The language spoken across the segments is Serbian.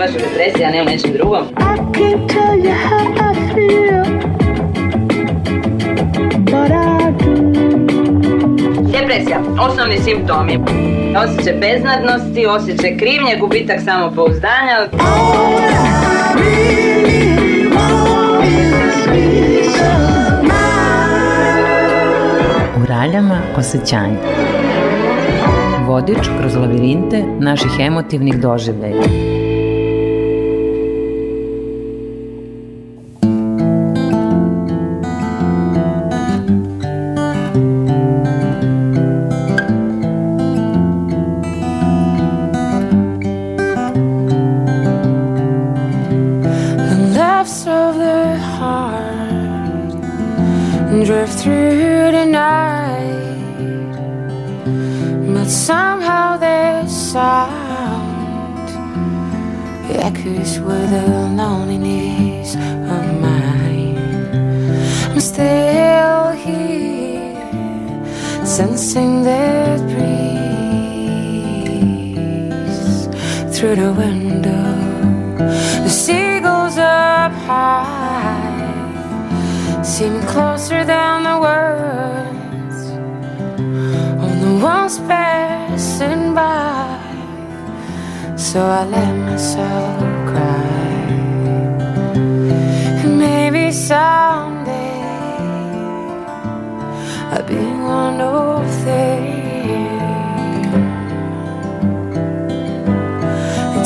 baš u depresiji, a ne u nečem drugom. I can't tell you how I feel, but I do. Depresija, osnovni simptomi. Osjećaj beznadnosti, osjećaj krivnje, gubitak samopouzdanja. U raljama osjećanja. Vodič kroz lavirinte naših emotivnih doživljaja.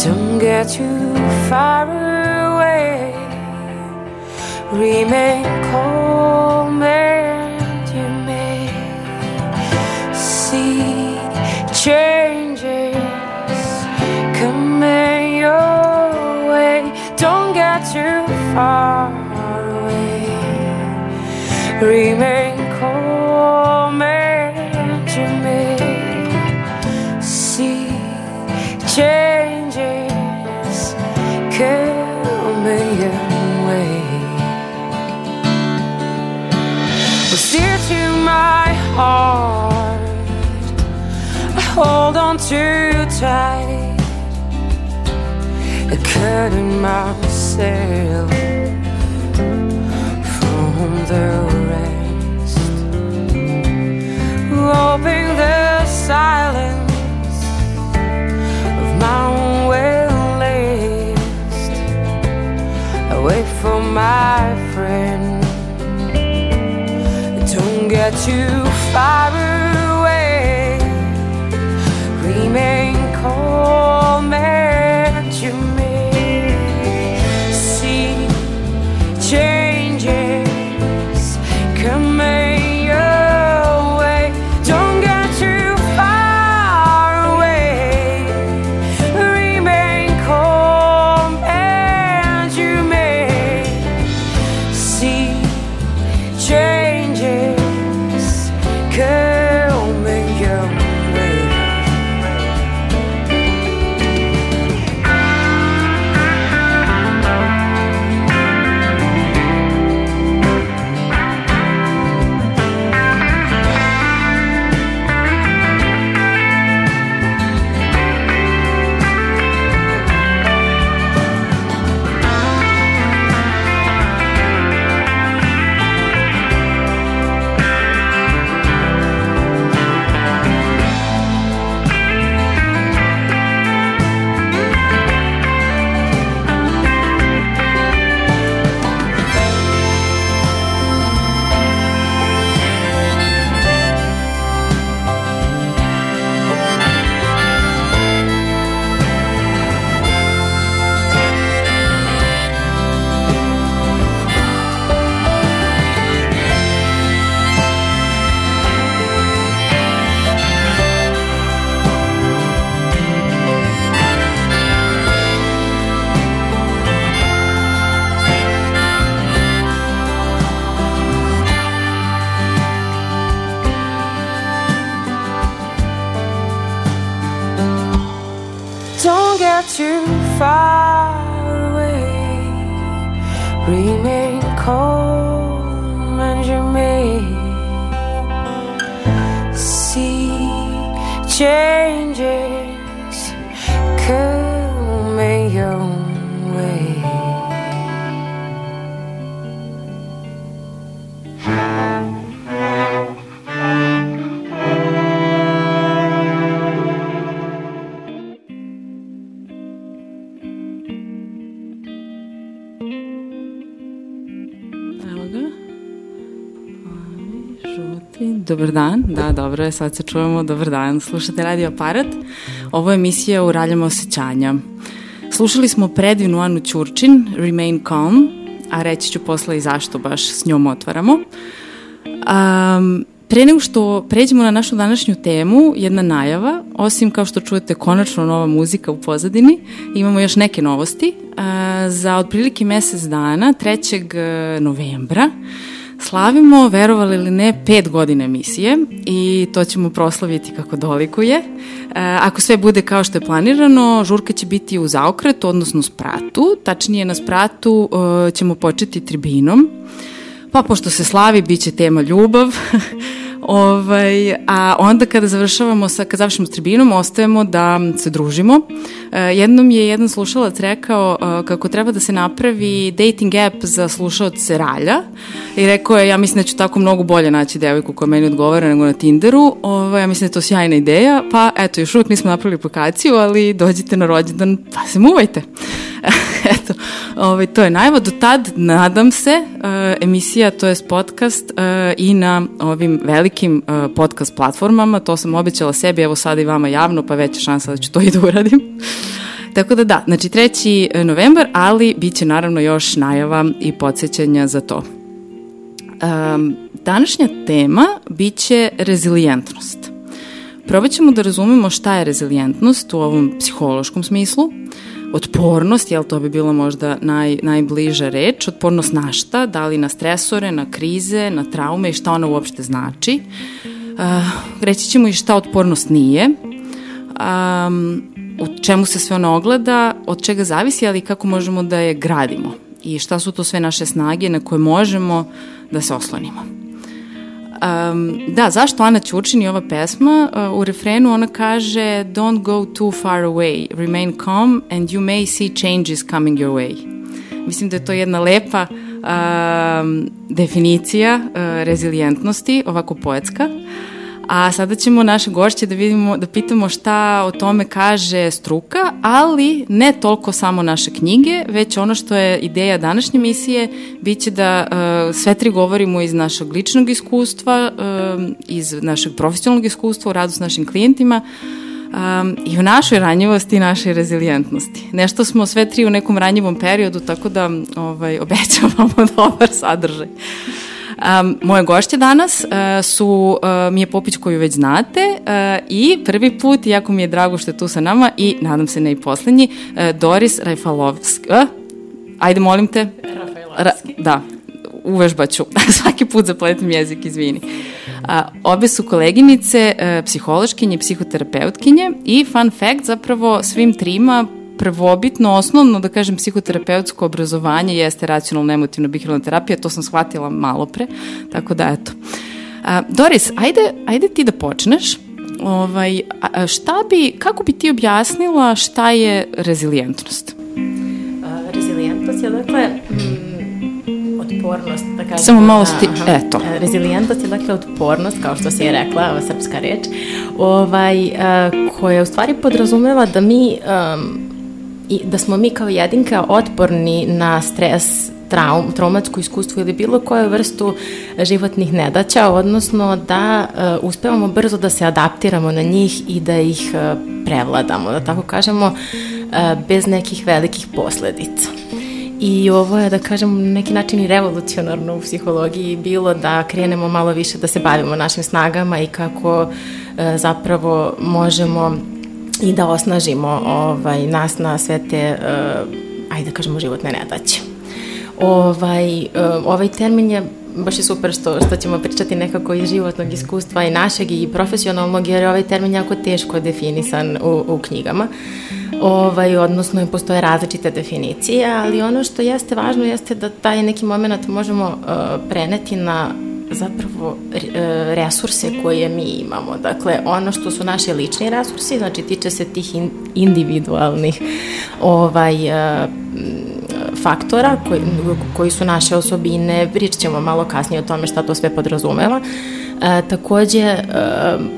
Don't get too far away. Remain calm and you may see changes coming your way. Don't get too far away. Remain heart. I hold on too tight. I couldn't myself from the rest. Hoping the silence of my own will last. I wait for my friend. Don't get too far away. Remain calm dobro je, sad se čujemo, dobar dan. Slušate Radio Aparat, ovo je emisija u raljama osjećanja. Slušali smo predivnu Anu Ćurčin, Remain Calm, a reći ću posle i zašto baš s njom otvaramo. Um, Pre nego što pređemo na našu današnju temu, jedna najava, osim kao što čujete konačno nova muzika u pozadini, imamo još neke novosti. Za otprilike mesec dana, 3. novembra, slavimo, verovali ili ne, pet godina emisije i to ćemo proslaviti kako dolikuje. Ako sve bude kao što je planirano, žurka će biti u zaokretu, odnosno spratu. Tačnije na spratu ćemo početi tribinom. Pa pošto se slavi, bit će tema ljubav. Ovaj, a onda kada završavamo sa, kad završimo s tribinom, ostajemo da se družimo. E, jednom je jedan slušalac rekao e, kako treba da se napravi dating app za slušalce ralja i rekao je, ja mislim da ću tako mnogo bolje naći devojku koja meni odgovara nego na Tinderu. Ovaj, ja mislim da je to sjajna ideja, pa eto, još uvijek nismo napravili aplikaciju, ali dođite na rođendan, pa se muvajte. eto, ovaj, to je najvo. Do tad, nadam se, uh, emisija, to je podcast i na ovim velikim uh, podcast platformama, to sam obećala sebi, evo sada i vama javno, pa veća šansa da ću to i da uradim. Tako da da, znači 3. novembar, ali bit će naravno još najava i podsjećanja za to. Um, današnja tema bit će rezilijentnost. Probat ćemo da razumemo šta je rezilijentnost u ovom psihološkom smislu, otpornost, jel to bi bila možda naj, najbliža reč, otpornost na šta, da li na stresore, na krize, na traume i šta ona uopšte znači. Uh, reći ćemo i šta otpornost nije, um, u čemu se sve ona ogleda, od čega zavisi, ali kako možemo da je gradimo i šta su to sve naše snage na koje možemo da se oslonimo. Um, da, zašto Ana Ćurčin i ova pesma? Uh, u refrenu ona kaže Don't go too far away, remain calm and you may see changes coming your way. Mislim da je to jedna lepa um, definicija uh, rezilijentnosti, ovako poetska. A sada ćemo naše gošće da vidimo, da pitamo šta o tome kaže struka, ali ne toliko samo naše knjige, već ono što je ideja današnje misije, bit će da uh, sve tri govorimo iz našeg ličnog iskustva, uh, iz našeg profesionalnog iskustva u radu s našim klijentima, um, i u našoj ranjivosti i našoj rezilijentnosti. Nešto smo sve tri u nekom ranjivom periodu, tako da ovaj, obećavamo dobar sadržaj. Um, moje gošće danas uh, su uh, Mija Popić koju već znate uh, i prvi put, jako mi je drago što je tu sa nama i nadam se ne i poslednji, uh, Doris Rajfalovski. Uh, ajde molim te. Ra, da, uvežbaću. Svaki put zapletim jezik, izvini. A, obe su koleginice, e, psihološkinje, psihoterapeutkinje i fun fact, zapravo svim trima prvobitno, osnovno, da kažem, psihoterapeutsko obrazovanje jeste racionalno emotivna bihiralna terapija, to sam shvatila malo pre, tako da eto. A, Doris, ajde, ajde ti da počneš. Ovaj, a, šta bi, kako bi ti objasnila šta je rezilijentnost? A, rezilijentnost je dakle mm, otpornost, da kažem. Samo malo sti, aha. eto. Rezilijentnost je dakle otpornost, kao što si je rekla, ova srpska reč, ovaj, koja u stvari podrazumeva da mi um, i da smo mi kao jedinka otporni na stres, traum, traumatsko iskustvo ili bilo koju vrstu životnih nedaća, odnosno da uh, uspevamo brzo da se adaptiramo na njih i da ih uh, prevladamo, da tako kažemo, uh, bez nekih velikih posledica. I ovo je, da kažem, na neki način i revolucionarno u psihologiji bilo da krenemo malo više da se bavimo našim snagama i kako uh, zapravo možemo i da osnažimo ovaj, nas na sve te, uh, ajde da kažemo, životne nedaće. Ovaj, uh, ovaj termin je baš je super što, što ćemo pričati nekako iz životnog iskustva i našeg i profesionalnog, jer je ovaj termin jako teško definisan u, u knjigama. Ovaj, odnosno postoje različite definicije, ali ono što jeste važno jeste da taj neki moment možemo uh, preneti na zapravo e, resurse koje mi imamo. Dakle, ono što su naše lični resursi, znači tiče se tih in, individualnih ovaj, e, faktora koji, koji su naše osobine, pričat ćemo malo kasnije o tome šta to sve podrazumeva, E, takođe, e,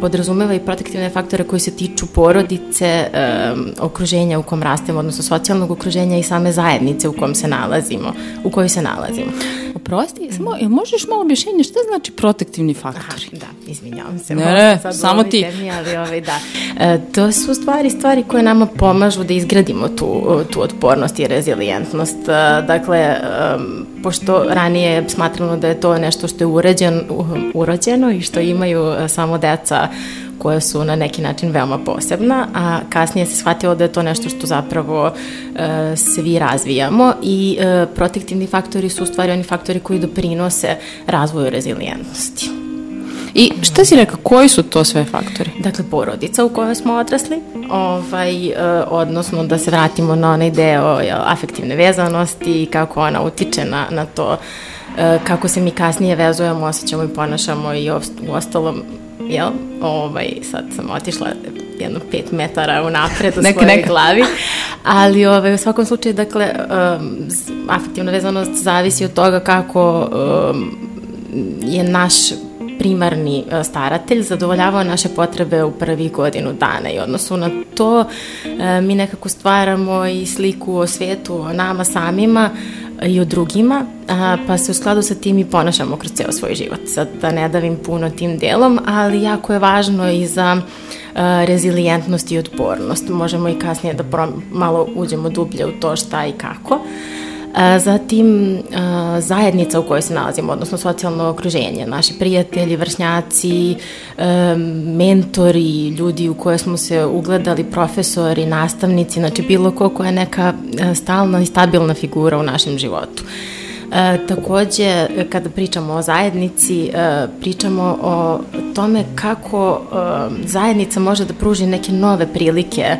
podrazumeva i protektivne faktore koji se tiču porodice, e, okruženja u kom rastemo, odnosno socijalnog okruženja i same zajednice u kom se nalazimo, u kojoj se nalazimo. Oprosti, samo, jel možeš malo objašnjenje šta znači protektivni faktori? Da, izvinjavam se. Ne, ne, sad samo ti. Temi, ali ovaj, da. E, to su stvari, stvari koje nama pomažu da izgradimo tu, tu otpornost i rezilijentnost. E, dakle, e, pošto ranije smatramo da je to nešto što je uređen, urođeno i što imaju e, samo deca koja su na neki način veoma posebna, a kasnije se shvatilo da je to nešto što zapravo e, svi razvijamo i e, protektivni faktori su u stvari oni faktori koji doprinose razvoju rezilijentnosti. I šta si rekao, koji su to sve faktori? Dakle, porodica u kojoj smo odrasli, ovaj, e, odnosno da se vratimo na onaj deo jel, afektivne vezanosti i kako ona utiče na, na to kako se mi kasnije vezujemo, osjećamo i ponašamo i u ostalom, jel, ovaj, sad sam otišla jedno pet metara unapred u Neka, svojoj neka. glavi, ali ovaj, u svakom slučaju, dakle, um, afektivna vezanost zavisi od toga kako um, je naš primarni e, staratelj zadovoljavao naše potrebe u prvih godinu dana i odnosu na to e, mi nekako stvaramo i sliku o svetu, o nama samima i o drugima, pa se u skladu sa tim i ponašamo kroz ceo svoj život. Sad da ne davim puno tim delom, ali jako je važno i za a, rezilijentnost i otpornost. Možemo i kasnije da malo uđemo dublje u to šta i kako. A, Zatim zajednica u kojoj se nalazimo, odnosno socijalno okruženje, naši prijatelji, vršnjaci, e, mentori, ljudi u koje smo se ugledali, profesori, nastavnici, znači bilo ko koja je neka e, stalna i stabilna figura u našem životu. E, takođe, kada pričamo o zajednici, e, pričamo o tome kako e, zajednica može da pruži neke nove prilike e,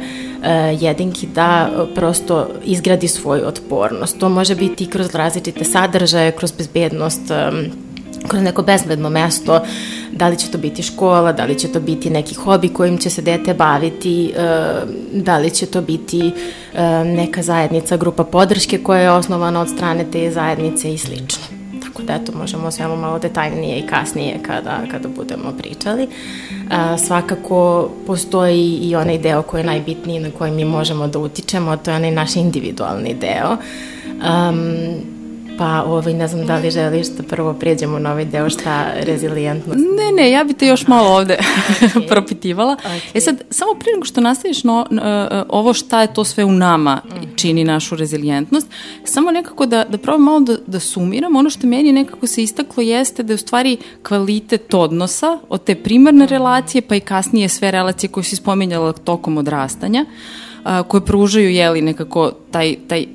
jedinki da prosto izgradi svoju otpornost. To može biti i kroz različite sadržaje, kroz bezbednost, e, kroz neko bezbedno mesto, da li će to biti škola, da li će to biti neki hobi kojim će se dete baviti, e, da li će to biti e, neka zajednica, grupa podrške koja je osnovana od strane te zajednice i slično. Tako da eto, možemo o svemu malo detaljnije i kasnije kada, kada budemo pričali. A, svakako postoji i onaj deo koji je najbitniji na koji mi možemo da utičemo, to je onaj naš individualni deo. Um, pa ovaj, ne znam da li želiš da prvo pređemo na ovaj deo šta rezilijentnost? Ne, ne, ja bi te još malo ovde propitivala. E sad, samo prije nego što nastaviš no, n- e, ovo šta je to sve u nama čini našu rezilijentnost, samo nekako da, da probam malo da, da sumiram. Ono što meni nekako se istaklo jeste da je u stvari kvalitet odnosa od te primarne relacije pa i kasnije sve relacije koje si spominjala tokom odrastanja, koje pružaju, jeli, nekako taj, taj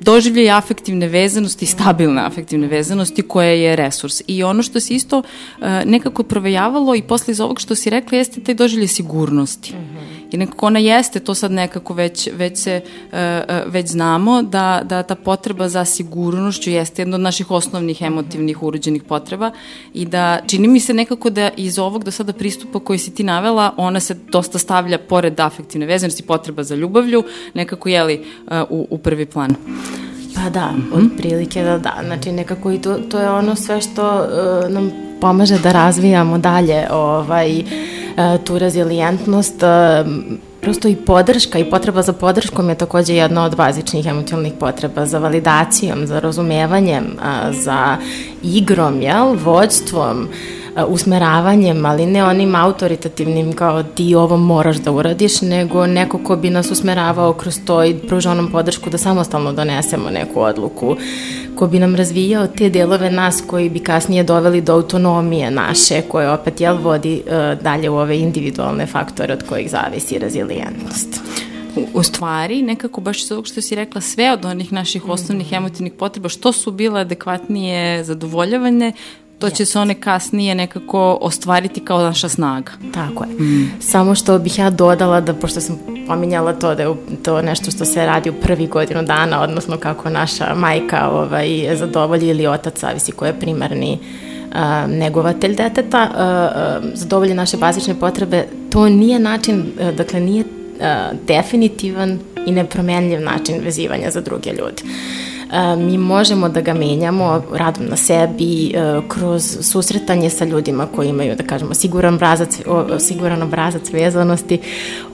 doživljaj afektivne vezanosti stabilne afektivne vezanosti koja je resurs. I ono što se isto uh, nekako provejavalo i posle iz ovog što si rekla jeste taj doživljaj sigurnosti. Mm -hmm. I nekako ona jeste, to sad nekako već, već se, uh, uh, već znamo da, da ta potreba za sigurnošću jeste jedna od naših osnovnih emotivnih urođenih potreba i da čini mi se nekako da iz ovog do sada pristupa koji si ti navela, ona se dosta stavlja pored afektivne vezanosti, potreba za ljubavlju, nekako jeli uh, u, u prvi plan. Pa da, od prilike da da. Znači nekako i to, to je ono sve što uh, nam pomaže da razvijamo dalje ovaj, uh, tu rezilijentnost. Uh, prosto i podrška i potreba za podrškom je takođe jedna od bazičnih emocionalnih potreba za validacijom, za razumevanjem, uh, za igrom, jel, vođstvom, a, usmeravanjem, ali ne onim autoritativnim kao ti ovo moraš da uradiš, nego neko ko bi nas usmeravao kroz to i pružao nam podršku da samostalno donesemo neku odluku, ko bi nam razvijao te delove nas koji bi kasnije doveli do autonomije naše, koje opet jel vodi uh, dalje u ove individualne faktore od kojih zavisi rezilijentnost. U, u stvari, nekako baš iz ovog što si rekla, sve od onih naših osnovnih emotivnih potreba, što su bile adekvatnije zadovoljavane, to će se one kasnije nekako ostvariti kao naša snaga. Tako je. Mm. Samo što bih ja dodala da, pošto sam pominjala to da je to nešto što se radi u prvi godinu dana, odnosno kako naša majka ovaj, zadovolji ili otac, zavisi ko je primarni a, negovatelj deteta, a, a, zadovolji naše bazične potrebe, to nije način, a, dakle nije a, definitivan i nepromenljiv način vezivanja za druge ljude. e, mi možemo da ga menjamo radom na sebi, e, kroz susretanje sa ljudima koji imaju, da kažemo, siguran obrazac, siguran obrazac vezanosti,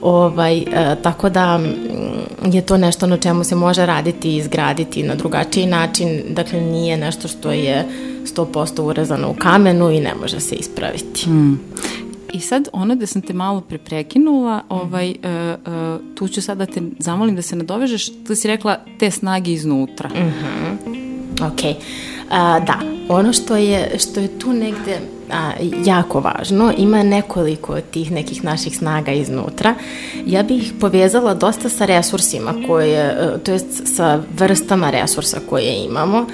ovaj, e, tako da je to nešto na čemu se može raditi i izgraditi na drugačiji način, dakle nije nešto što je 100% urezano u kamenu i ne može se ispraviti. Mm. I sad ono da sam te malo pre prekinula, ovaj, uh, uh, tu ću sad da te zamolim da se nadovežeš, tu si rekla te snage iznutra. Mm. Ok, a, da, ono što je, što je tu negde a, jako važno, ima nekoliko tih nekih naših snaga iznutra. Ja bih ih povezala dosta sa resursima koje, e, to jest sa vrstama resursa koje imamo a,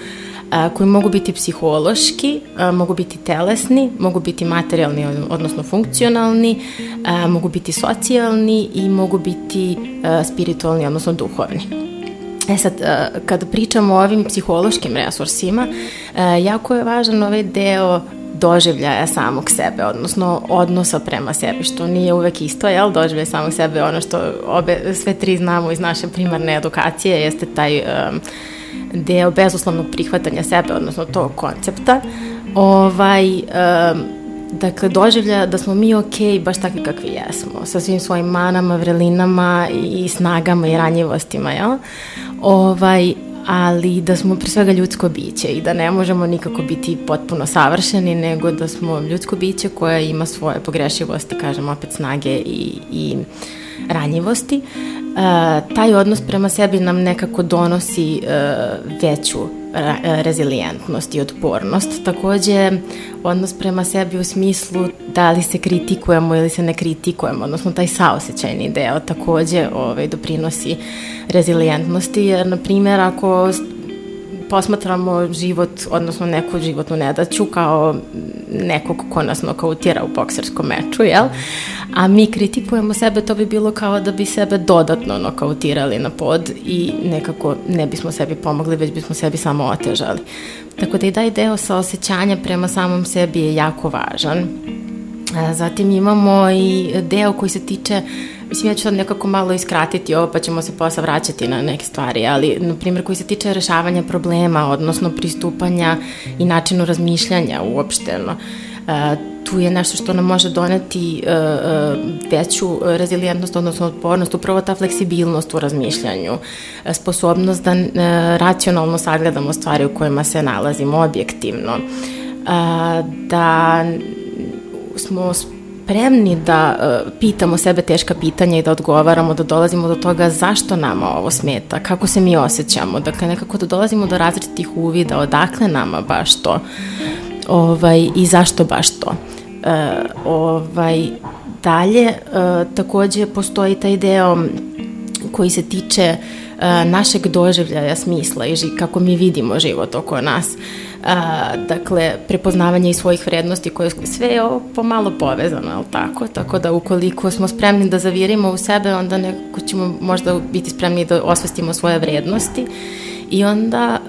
koji mogu biti psihološki, mogu biti telesni, mogu biti materijalni, odnosno funkcionalni, mogu biti socijalni i mogu biti spiritualni, odnosno duhovni. E sad, kada pričamo o ovim psihološkim resursima, jako je važan ovaj deo doživljaja samog sebe, odnosno odnosa prema sebi, što nije uvek isto, jel? Doživljaj samog sebe, ono što obe, sve tri znamo iz naše primarne edukacije, jeste taj um, deo bezuslovnog prihvatanja sebe, odnosno tog koncepta, ovaj, um, dakle, doživlja da smo mi ok baš takvi kakvi jesmo, sa svim svojim manama, vrelinama i snagama i ranjivostima, jel? Ovaj, ali da smo pre svega ljudsko biće i da ne možemo nikako biti potpuno savršeni, nego da smo ljudsko biće koje ima svoje pogrešivosti, kažem opet snage i, i ranjivosti. Taj odnos prema sebi nam nekako donosi e, veću E, rezilijentnost i otpornost. Takođe, odnos prema sebi u smislu da li se kritikujemo ili se ne kritikujemo, odnosno taj saosećajni deo takođe ovaj, doprinosi rezilijentnosti, jer, na primjer, ako posmatramo život, odnosno neku životnu nedaću kao nekog ko nas nokautira u bokserskom meču, jel? A mi kritikujemo sebe, to bi bilo kao da bi sebe dodatno nokautirali na pod i nekako ne bismo sebi pomogli, već bismo sebi samo otežali. Tako da i taj deo sa osjećanja prema samom sebi je jako važan. Zatim imamo i deo koji se tiče Mislim, ja ću sad nekako malo iskratiti ovo, pa ćemo se posle vraćati na neke stvari, ali, na primjer, koji se tiče rešavanja problema, odnosno pristupanja i načinu razmišljanja uopšteno. Tu je nešto što nam može doneti uh, uh, veću rezilijentnost, odnosno otpornost, upravo ta fleksibilnost u razmišljanju, uh, sposobnost da racionalno sagledamo stvari u kojima se nalazimo objektivno, da smo spremni da uh, pitamo sebe teška pitanja i da odgovaramo, da dolazimo do toga zašto nama ovo smeta, kako se mi osjećamo, dakle nekako da dolazimo do različitih uvida, odakle nama baš to ovaj, i zašto baš to. Uh, ovaj, dalje, uh, takođe postoji taj deo koji se tiče uh, našeg doživljaja smisla i kako mi vidimo život oko nas. A, dakle, prepoznavanje i svojih vrednosti koje sve je ovo pomalo povezano, ali tako? Tako da ukoliko smo spremni da zavirimo u sebe, onda neko ćemo možda biti spremni da osvestimo svoje vrednosti i onda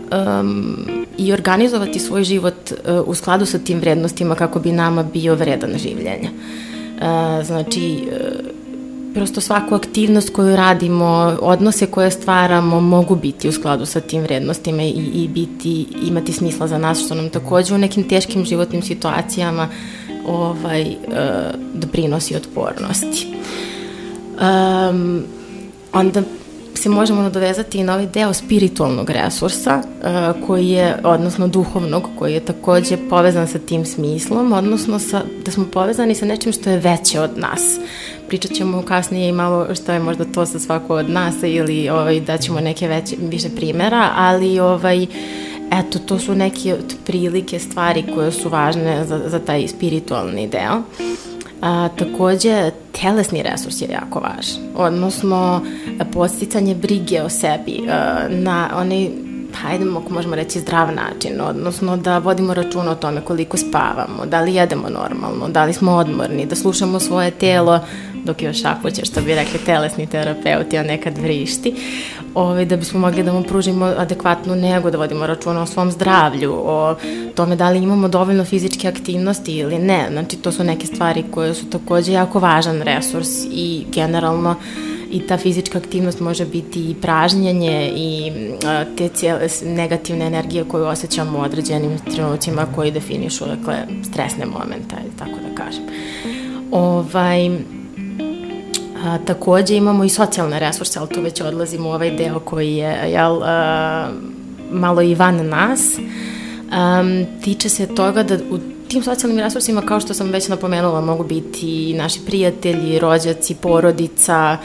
um, i organizovati svoj život uh, u skladu sa tim vrednostima kako bi nama bio vredan življenja. Uh, znači, uh, prosto svaku aktivnost koju radimo, odnose koje stvaramo mogu biti u skladu sa tim vrednostima i, i biti, imati smisla za nas, što nam takođe u nekim teškim životnim situacijama ovaj, uh, doprinosi otpornosti. Um, onda se možemo nadovezati i na ovaj deo spiritualnog resursa uh, koji je, odnosno duhovnog, koji je takođe povezan sa tim smislom, odnosno sa, da smo povezani sa nečim što je veće od nas. Pričat ćemo kasnije i malo što je možda to sa svako od nas ili ovaj, daćemo neke veće, više primera, ali ovaj, eto, to su neke prilike stvari koje su važne za, za taj spiritualni deo. A, takođe, telesni resurs je jako važan, odnosno posticanje brige o sebi a, na onaj hajde ako možemo reći zdrav način, odnosno da vodimo računa o tome koliko spavamo, da li jedemo normalno, da li smo odmorni, da slušamo svoje telo dok još šapuće, što bi rekli telesni terapeuti, a nekad vrišti, ovaj, da bismo mogli da mu pružimo adekvatnu nego, da vodimo računa o svom zdravlju, o tome da li imamo dovoljno fizičke aktivnosti ili ne. Znači, to su neke stvari koje su takođe jako važan resurs i generalno i ta fizička aktivnost može biti i pražnjenje i te cijele negativne energije koju osjećamo u određenim trenucima koji definišu dakle, stresne momente, ajde tako da kažem. Ovaj, A, takođe imamo i socijalne resurse, ali tu već odlazimo u ovaj deo koji je jel, a, malo i van nas. Um, tiče se toga da u tim socijalnim resursima, kao što sam već napomenula, mogu biti naši prijatelji, rođaci, porodica,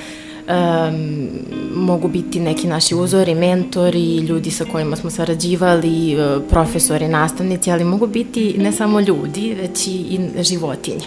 um, mogu biti neki naši uzori, mentori, ljudi sa kojima smo sarađivali, e, profesori, nastavnici, ali mogu biti ne samo ljudi, već i, i životinje.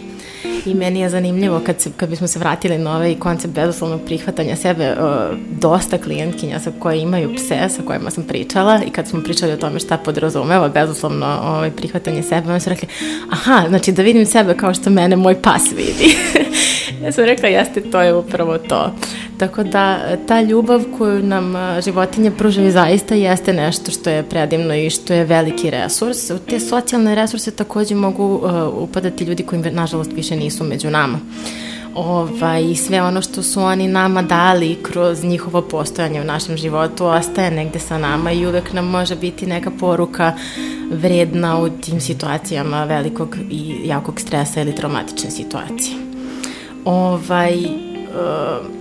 I meni je zanimljivo kad, se, kad bismo se vratili na ovaj koncept bezuslovnog prihvatanja sebe, uh, dosta klijentkinja sa koje imaju pse, sa kojima sam pričala i kad smo pričali o tome šta podrazumeva bezuslovno ovaj, prihvatanje sebe, oni su rekli, aha, znači da vidim sebe kao što mene moj pas vidi. ja sam rekla, jeste, to je upravo to. Tako da ta ljubav koju nam a, životinje pružaju zaista jeste nešto što je predivno i što je veliki resurs. U te socijalne resurse takođe mogu uh, upadati ljudi koji nažalost više nisu među nama. Ovaj, sve ono što su oni nama dali kroz njihovo postojanje u našem životu ostaje negde sa nama i uvek nam može biti neka poruka vredna u tim situacijama velikog i jakog stresa ili traumatične situacije. Ovaj, uh,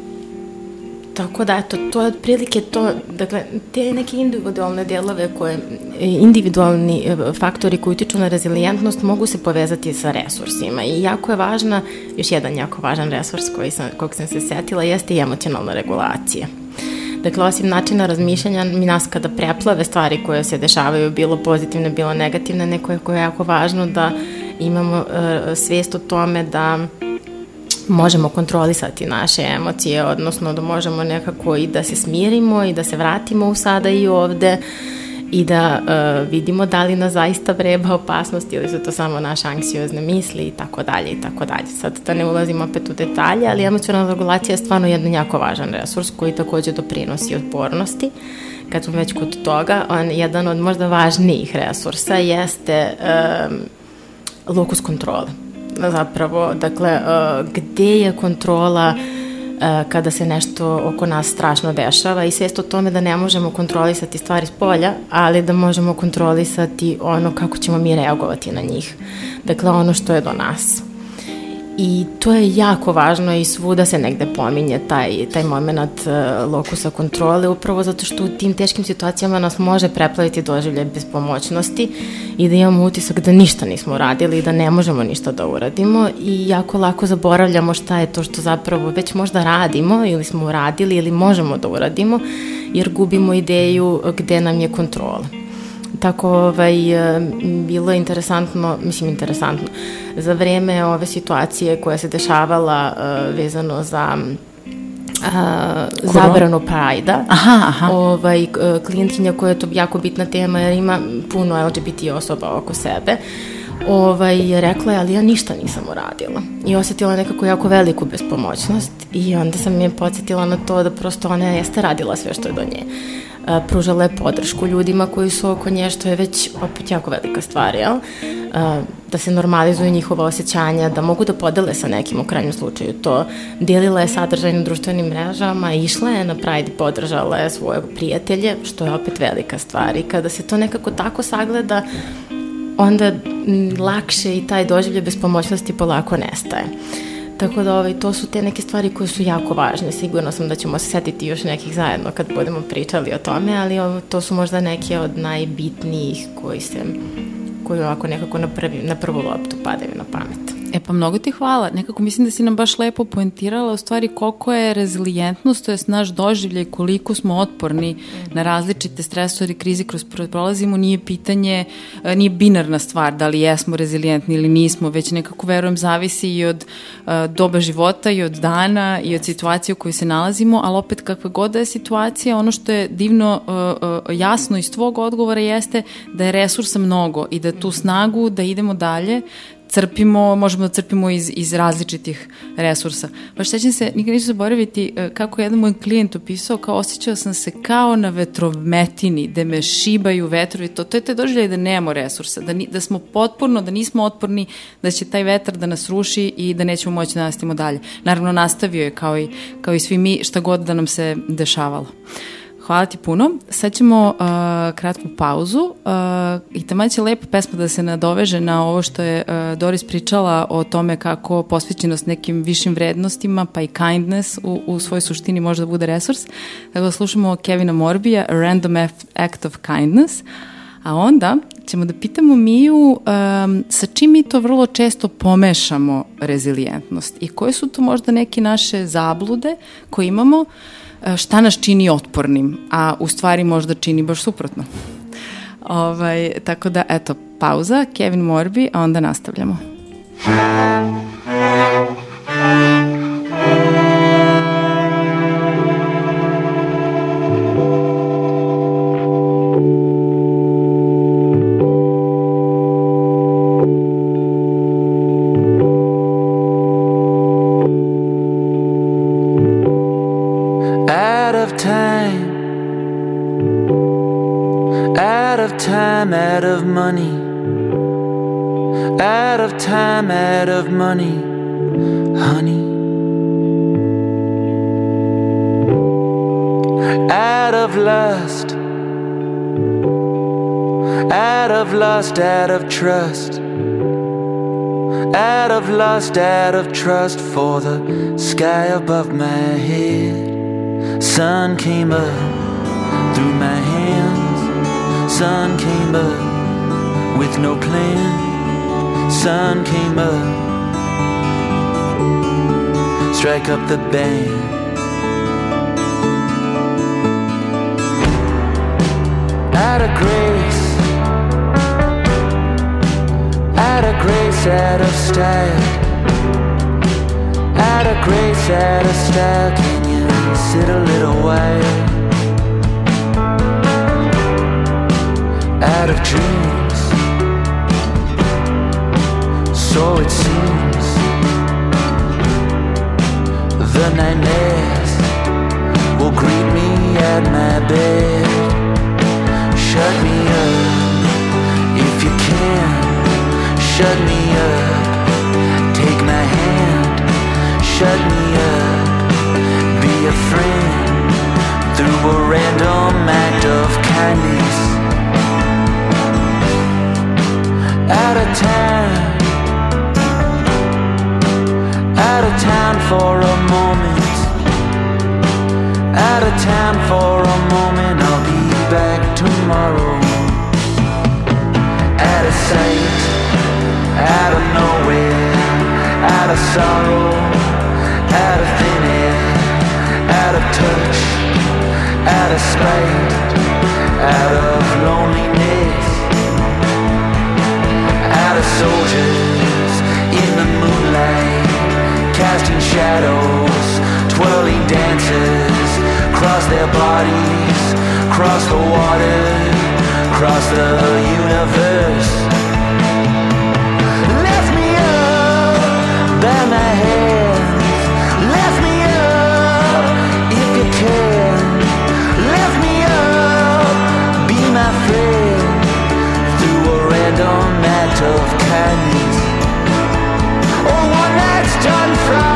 Tako da, eto, to je otprilike to, dakle, te neke individualne delove koje, individualni e, faktori koji utiču na rezilijentnost mogu se povezati sa resursima i jako je važna, još jedan jako važan resurs koji sam, kog sam se setila jeste i emocionalna regulacija. Dakle, osim načina razmišljanja, mi nas kada preplave stvari koje se dešavaju, bilo pozitivne, bilo negativne, neko je jako važno da imamo uh, svijest o tome da možemo kontrolisati naše emocije, odnosno da možemo nekako i da se smirimo i da se vratimo u sada i ovde i da uh, vidimo da li nas zaista vreba opasnost ili su to samo naše anksiozne misli i tako dalje i tako dalje. Sad da ne ulazimo opet u detalje, ali emocionalna regulacija je stvarno jedan jako važan resurs koji takođe doprinosi otpornosti. Kad smo već kod toga, on jedan od možda važnijih resursa jeste um, lokus kontrole zapravo, dakle, uh, gde je kontrola uh, kada se nešto oko nas strašno dešava i svest o tome da ne možemo kontrolisati stvari s polja, ali da možemo kontrolisati ono kako ćemo mi reagovati na njih. Dakle, ono što je do nas. I to je jako važno i svuda se negde pominje taj, taj moment uh, lokusa kontrole, upravo zato što u tim teškim situacijama nas može preplaviti doživljaj bespomoćnosti i da imamo utisak da ništa nismo uradili i da ne možemo ništa da uradimo i jako lako zaboravljamo šta je to što zapravo već možda radimo ili smo uradili ili možemo da uradimo jer gubimo ideju gde nam je kontrola. Tako ovaj, e, bilo je interesantno, mislim interesantno, za vreme ove situacije koja se dešavala uh, vezano za uh, zabranu Prajda. Aha, aha. Ovaj, k- klijentkinja koja je to jako bitna tema jer ima puno LGBT osoba oko sebe. Ovaj, rekla je, ali ja ništa nisam uradila. I osetila nekako jako veliku bespomoćnost i onda sam je podsjetila na to da prosto ona jeste radila sve što je do nje. Pružala je podršku ljudima koji su oko nje, što je već opet jako velika stvar, jel? Da se normalizuju njihova osjećanja, da mogu da podele sa nekim u krajnjem slučaju to. Delila je sadržaj na društvenim mrežama, išla je na Pride podržala je svoje prijatelje, što je opet velika stvar. I kada se to nekako tako sagleda, onda m, lakše i taj doživlje bespomoćnosti polako nestaje. Tako da ovaj, to su te neke stvari koje su jako važne. Sigurno sam da ćemo se setiti još nekih zajedno kad budemo pričali o tome, ali ovo, to su možda neke od najbitnijih koji se koji ovako nekako na, prvi, na prvu loptu padaju na pamet. E pa mnogo ti hvala. Nekako mislim da si nam baš lepo poentirala u stvari koliko je rezilijentnost, to je naš doživljaj, koliko smo otporni na različite stresore i krize kroz pro- prolazimo, nije pitanje, e, nije binarna stvar da li jesmo rezilijentni ili nismo, već nekako verujem zavisi i od e, doba života i od dana i od situacije u kojoj se nalazimo, ali opet kakva god da je situacija, ono što je divno e, jasno iz tvog odgovora jeste da je resursa mnogo i da tu snagu da idemo dalje crpimo, možemo da crpimo iz, iz različitih resursa. Baš sećam se, nikad neću zaboraviti e, kako je jedan moj klijent opisao, kao osjećao sam se kao na vetrometini, da me šibaju vetrovi, to, to je te doživljaj da nemamo resursa, da, ni, da smo potporno, da nismo otporni, da će taj vetar da nas ruši i da nećemo moći da nastavimo dalje. Naravno, nastavio je kao i, kao i svi mi šta god da nam se dešavalo. Hvala ti puno. Sad ćemo uh, kratku pauzu uh, i tamo će lepa pesma da se nadoveže na ovo što je uh, Doris pričala o tome kako posvećenost nekim višim vrednostima pa i kindness u, u svojoj suštini može da bude resurs. Tako da slušamo Kevina Morbija Random Act of Kindness. A onda ćemo da pitamo Miju um, sa čim mi to vrlo često pomešamo rezilijentnost i koje su to možda neke naše zablude koje imamo e, šta nas čini otpornim, a u stvari možda čini baš suprotno. Ovaj, tako da, eto, pauza, Kevin Morbi, a onda nastavljamo. out trust. Out of lust, out of trust for the sky above my head. Sun came up through my hands. Sun came up with no plan. Sun came up. Strike up the band. Out of grace. Out of grace, out of style. Out of grace, out of style. Can you sit a little while? Out of dreams. So it seems. The nightmares will greet me at my bed. Shut me up if you can. Shut me up. Take my hand. Shut me up. Be a friend through a random act of kindness. Out of time. Out of town for a moment. Out of town for a moment. I'll be back tomorrow. Out of sight. Out of nowhere. Out of sorrow. Out of thin air. Out of touch. Out of spite. Out of loneliness. Out of soldiers in the moonlight, casting shadows, twirling dancers, cross their bodies, cross the water, cross the universe. Of kindness. Or one that's done from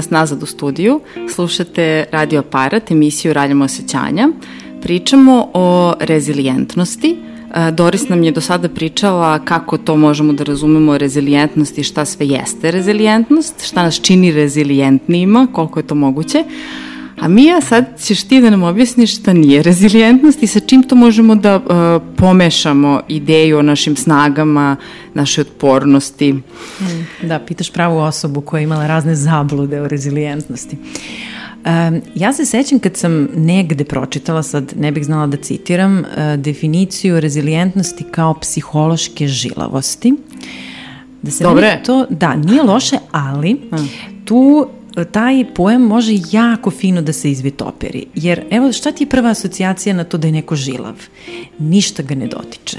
nas nazad u studiju. Slušate Radio Aparat, emisiju Raljamo osjećanja. Pričamo o rezilijentnosti. E, Doris nam je do sada pričala kako to možemo da razumemo rezilijentnost i šta sve jeste rezilijentnost, šta nas čini rezilijentnijima, koliko je to moguće. A Mija, sad ćeš ti da nam objasniš šta nije rezilijentnost i sa čim to možemo da uh, pomešamo ideju o našim snagama, našoj otpornosti. Da, pitaš pravu osobu koja je imala razne zablude o rezilijentnosti. Um, ja se sećam kad sam negde pročitala, sad ne bih znala da citiram, uh, definiciju rezilijentnosti kao psihološke žilavosti. Da se Dobre. to, da, nije loše, ali tu taj pojam može jako fino da se izvitoperi. Jer evo šta ti je prva asocijacija na to da je neko žilav? Ništa ga ne dotiče.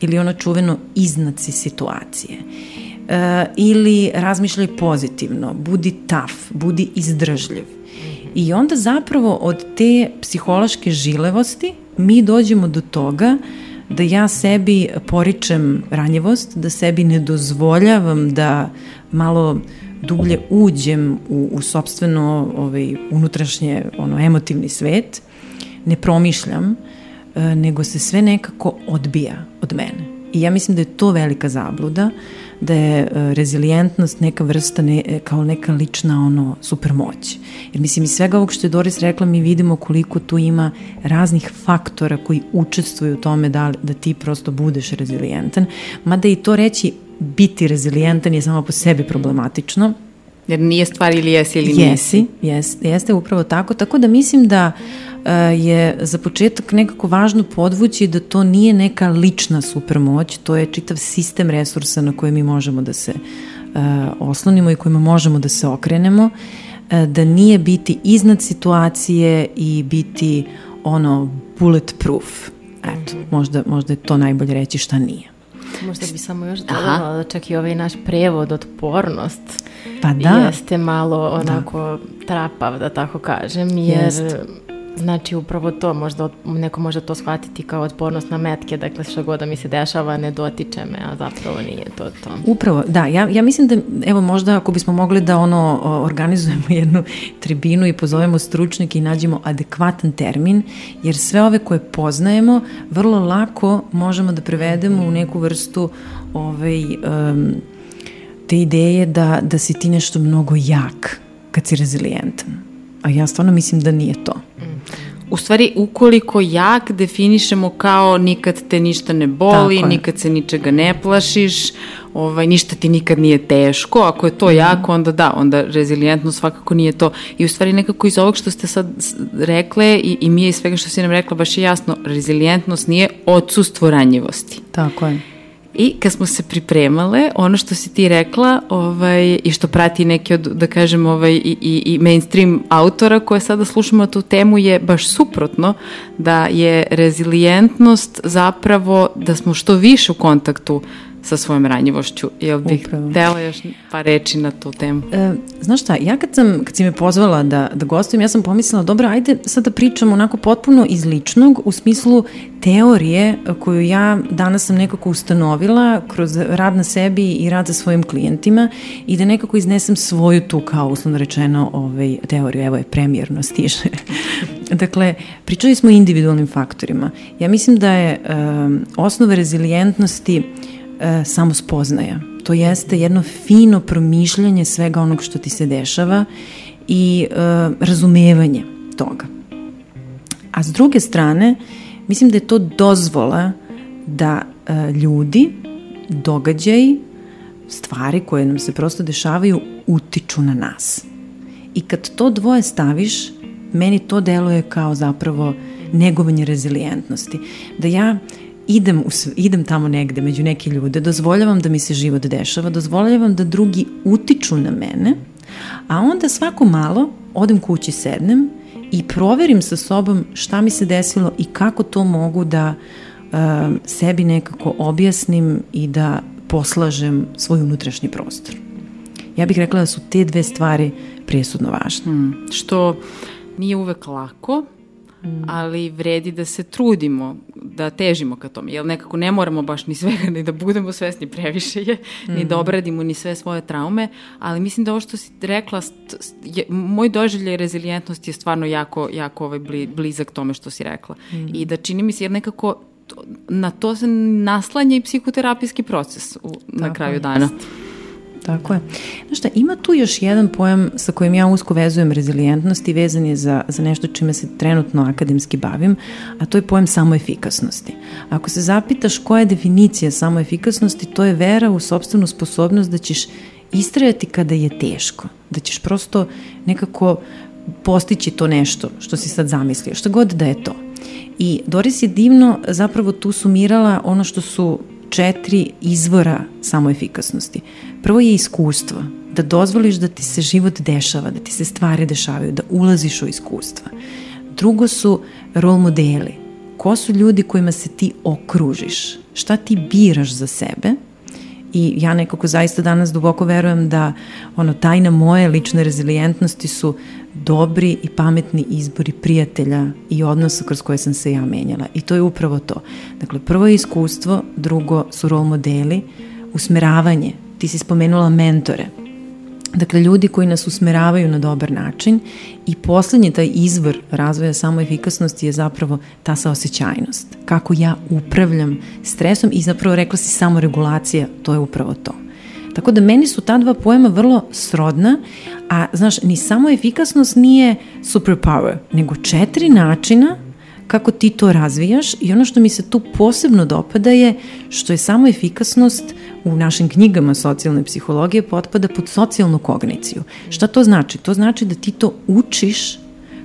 Ili ono čuveno iznad si situacije. E, ili razmišljaj pozitivno, budi taf, budi izdržljiv. I onda zapravo od te psihološke žilevosti mi dođemo do toga da ja sebi poričem ranjivost, da sebi ne dozvoljavam da malo dublje uđem u, u sobstveno ovaj, unutrašnje ono, emotivni svet, ne promišljam, e, nego se sve nekako odbija od mene. I ja mislim da je to velika zabluda, da je e, rezilijentnost neka vrsta, ne, e, kao neka lična ono, supermoć. Jer mislim, iz svega ovog što je Doris rekla, mi vidimo koliko tu ima raznih faktora koji učestvuju u tome da, da ti prosto budeš rezilijentan. Mada i to reći biti rezilijentan je samo po sebi problematično, Jer nije stvar ili jesi ili nisi. Jesi, jeste, jeste upravo tako. Tako da mislim da e, je za početak nekako važno podvući da to nije neka lična supermoć, to je čitav sistem resursa na koje mi možemo da se e, oslonimo i kojima možemo da se okrenemo, e, da nije biti iznad situacije i biti ono bulletproof. Eto, možda, možda je to najbolje reći šta nije. Možda bi samo još dodala da čak i ovaj naš prevod otpornost Pa da. jeste malo onako trapav, da tako kažem, jer Jest. Znači upravo to, možda neko može to shvatiti kao otpornost na metke, dakle što god da mi se dešava ne dotiče me, a zapravo nije to to. Upravo, da, ja, ja mislim da, evo možda ako bismo mogli da ono organizujemo jednu tribinu i pozovemo stručnjake i nađemo adekvatan termin, jer sve ove koje poznajemo vrlo lako možemo da prevedemo u neku vrstu ovaj, um, te ideje da, da si ti nešto mnogo jak kad si rezilijentan. A ja stvarno mislim da nije to. U stvari, ukoliko jak definišemo kao nikad te ništa ne boli, je. nikad se ničega ne plašiš, ovaj, ništa ti nikad nije teško, ako je to Mhm. jako, onda da, onda rezilijentno svakako nije to. I u stvari nekako iz ovog što ste sad rekle i, i mi iz svega što si nam rekla, baš je jasno, rezilijentnost nije odsustvo ranjivosti. Tako je. I kad smo se pripremale, ono što si ti rekla ovaj, i što prati neki od, da kažem, ovaj, i, i, i mainstream autora koje sada slušamo tu temu je baš suprotno, da je rezilijentnost zapravo da smo što više u kontaktu sa svojom ranjivošću. Jel bih Upravo. htela još par reči na tu temu? E, znaš šta, ja kad, sam, kad si me pozvala da, da gostujem, ja sam pomislila, dobro, ajde sad da pričam onako potpuno iz ličnog, u smislu teorije koju ja danas sam nekako ustanovila kroz rad na sebi i rad sa svojim klijentima i da nekako iznesem svoju tu kao uslovno rečeno ovaj, teoriju, evo je premijerno stiže. dakle, pričali smo o individualnim faktorima. Ja mislim da je um, osnova rezilijentnosti e, samo spoznaja. To jeste jedno fino promišljanje svega onog što ti se dešava i e, razumevanje toga. A s druge strane, mislim da je to dozvola da e, ljudi, događaji, stvari koje nam se prosto dešavaju utiču na nas. I kad to dvoje staviš, meni to deluje kao zapravo negovanje rezilijentnosti. Da ja idem, u, idem tamo negde među neke ljude, dozvoljavam da mi se život dešava, dozvoljavam da drugi utiču na mene, a onda svako malo odem kući, sednem i proverim sa sobom šta mi se desilo i kako to mogu da um, sebi nekako objasnim i da poslažem svoj unutrašnji prostor. Ja bih rekla da su te dve stvari presudno važne. Što nije uvek lako, ali vredi da se trudimo, da težimo ka tome, jer nekako ne moramo baš ni svega, ni da budemo svesni previše je, ni da obradimo ni sve svoje traume, ali mislim da ovo što si rekla, st- st- je, moj doživljaj rezilijentnosti je stvarno jako, jako ovaj bli, blizak tome što si rekla. I da čini mi se, jer nekako to- na to se naslanja i psihoterapijski proces u, na Tako kraju je. dana. Tako je. Znaš šta, ima tu još jedan pojam sa kojim ja usko vezujem rezilijentnost i vezan je za, za nešto čime se trenutno akademski bavim, a to je pojam samoefikasnosti. Ako se zapitaš koja je definicija samoefikasnosti, to je vera u sobstvenu sposobnost da ćeš istrajati kada je teško, da ćeš prosto nekako postići to nešto što si sad zamislio, šta god da je to. I Doris je divno zapravo tu sumirala ono što su četiri izvora samoefikasnosti. Prvo je iskustvo, da dozvoliš da ti se život dešava, da ti se stvari dešavaju, da ulaziš u iskustva. Drugo su rol modeli. Ko su ljudi kojima se ti okružiš? Šta ti biraš za sebe? I ja nekako zaista danas duboko verujem da ono tajna moje lične rezilijentnosti su dobri i pametni izbori prijatelja i odnosa kroz koje sam se ja menjala. I to je upravo to. Dakle, prvo je iskustvo, drugo su rol modeli, usmeravanje. Ti si spomenula mentore. Dakle, ljudi koji nas usmeravaju na dobar način i poslednji taj izvor razvoja samoefikasnosti je zapravo ta saosećajnost. Kako ja upravljam stresom i zapravo rekla si samoregulacija, to je upravo to. Tako da meni su ta dva pojma vrlo srodna, a znaš, ni samo efikasnost nije superpower, nego četiri načina kako ti to razvijaš i ono što mi se tu posebno dopada je što je samo efikasnost u našim knjigama socijalne psihologije potpada pod socijalnu kogniciju. Šta to znači? To znači da ti to učiš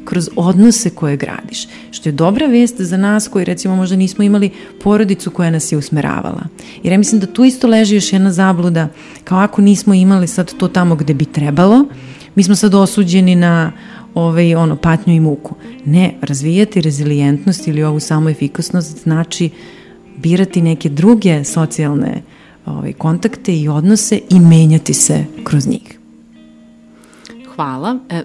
kroz odnose koje gradiš. Što je dobra vest za nas koji recimo možda nismo imali porodicu koja nas je usmeravala. Jer ja mislim da tu isto leži još jedna zabluda, kao ako nismo imali sad to tamo gde bi trebalo, mi smo sad osuđeni na ovaj, ono, patnju i muku. Ne, razvijati rezilijentnost ili ovu samoefikasnost znači birati neke druge socijalne ovaj, kontakte i odnose i menjati se kroz njih. Hvala. E,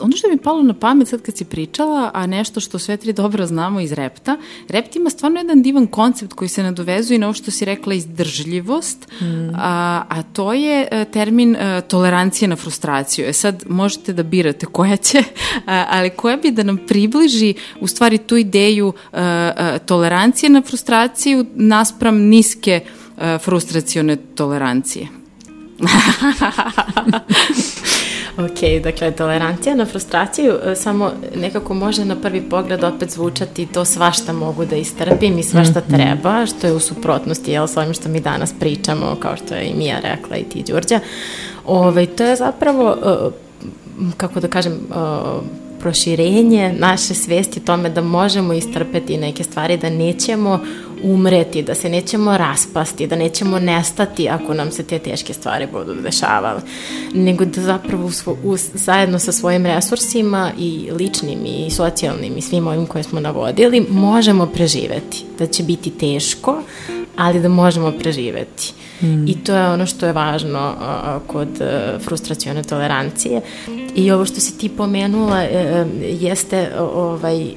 ono što mi je palo na pamet sad kad si pričala, a nešto što sve tri dobro znamo iz repta, rept ima stvarno jedan divan koncept koji se nadovezuje na ovo što si rekla izdržljivost, a, a to je e, termin e, tolerancije na frustraciju. E sad možete da birate koja će, a, ali koja bi da nam približi u stvari tu ideju e, e, tolerancije na frustraciju naspram niske e, frustracione tolerancije. Ok, dakle, tolerancija na frustraciju e, samo nekako može na prvi pogled opet zvučati to svašta mogu da istrpim i svašta treba, što je u suprotnosti jel, s ovim što mi danas pričamo, kao što je i Mija rekla i ti, Đurđa. Ove, to je zapravo, e, kako da kažem, e, proširenje naše svesti tome da možemo istrpeti neke stvari, da nećemo umreti, da se nećemo raspasti, da nećemo nestati ako nam se te teške stvari budu dešavale, nego da zapravo u svo, u, zajedno sa svojim resursima i ličnim i socijalnim i svim ovim koje smo navodili, možemo preživeti. Da će biti teško, ali da možemo preživeti. I to je ono što je važno a, kod a, frustracione tolerancije. I ovo što si ti pomenula e, jeste o, ovaj, e,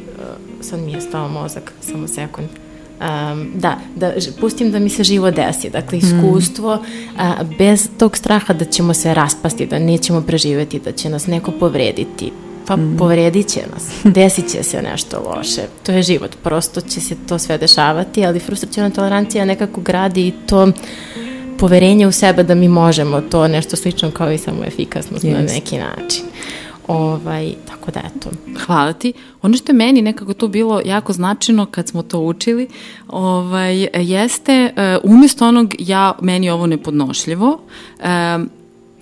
sad mi je stao mozak, samo sekund. Um, da, da pustim da mi se živo desi. Dakle, iskustvo a, bez tog straha da ćemo se raspasti, da nećemo preživeti, da će nas neko povrediti. Pa povredit će nas, desit će se nešto loše. To je život, prosto će se to sve dešavati, ali frustracijona tolerancija nekako gradi i to poverenje u sebe da mi možemo to nešto slično kao i samo efikasnost na Jest. neki način. Ovaj, tako da eto. Hvala ti. Ono što je meni nekako to bilo jako značajno kad smo to učili, ovaj, jeste uh, umjesto onog ja, meni ovo nepodnošljivo, um,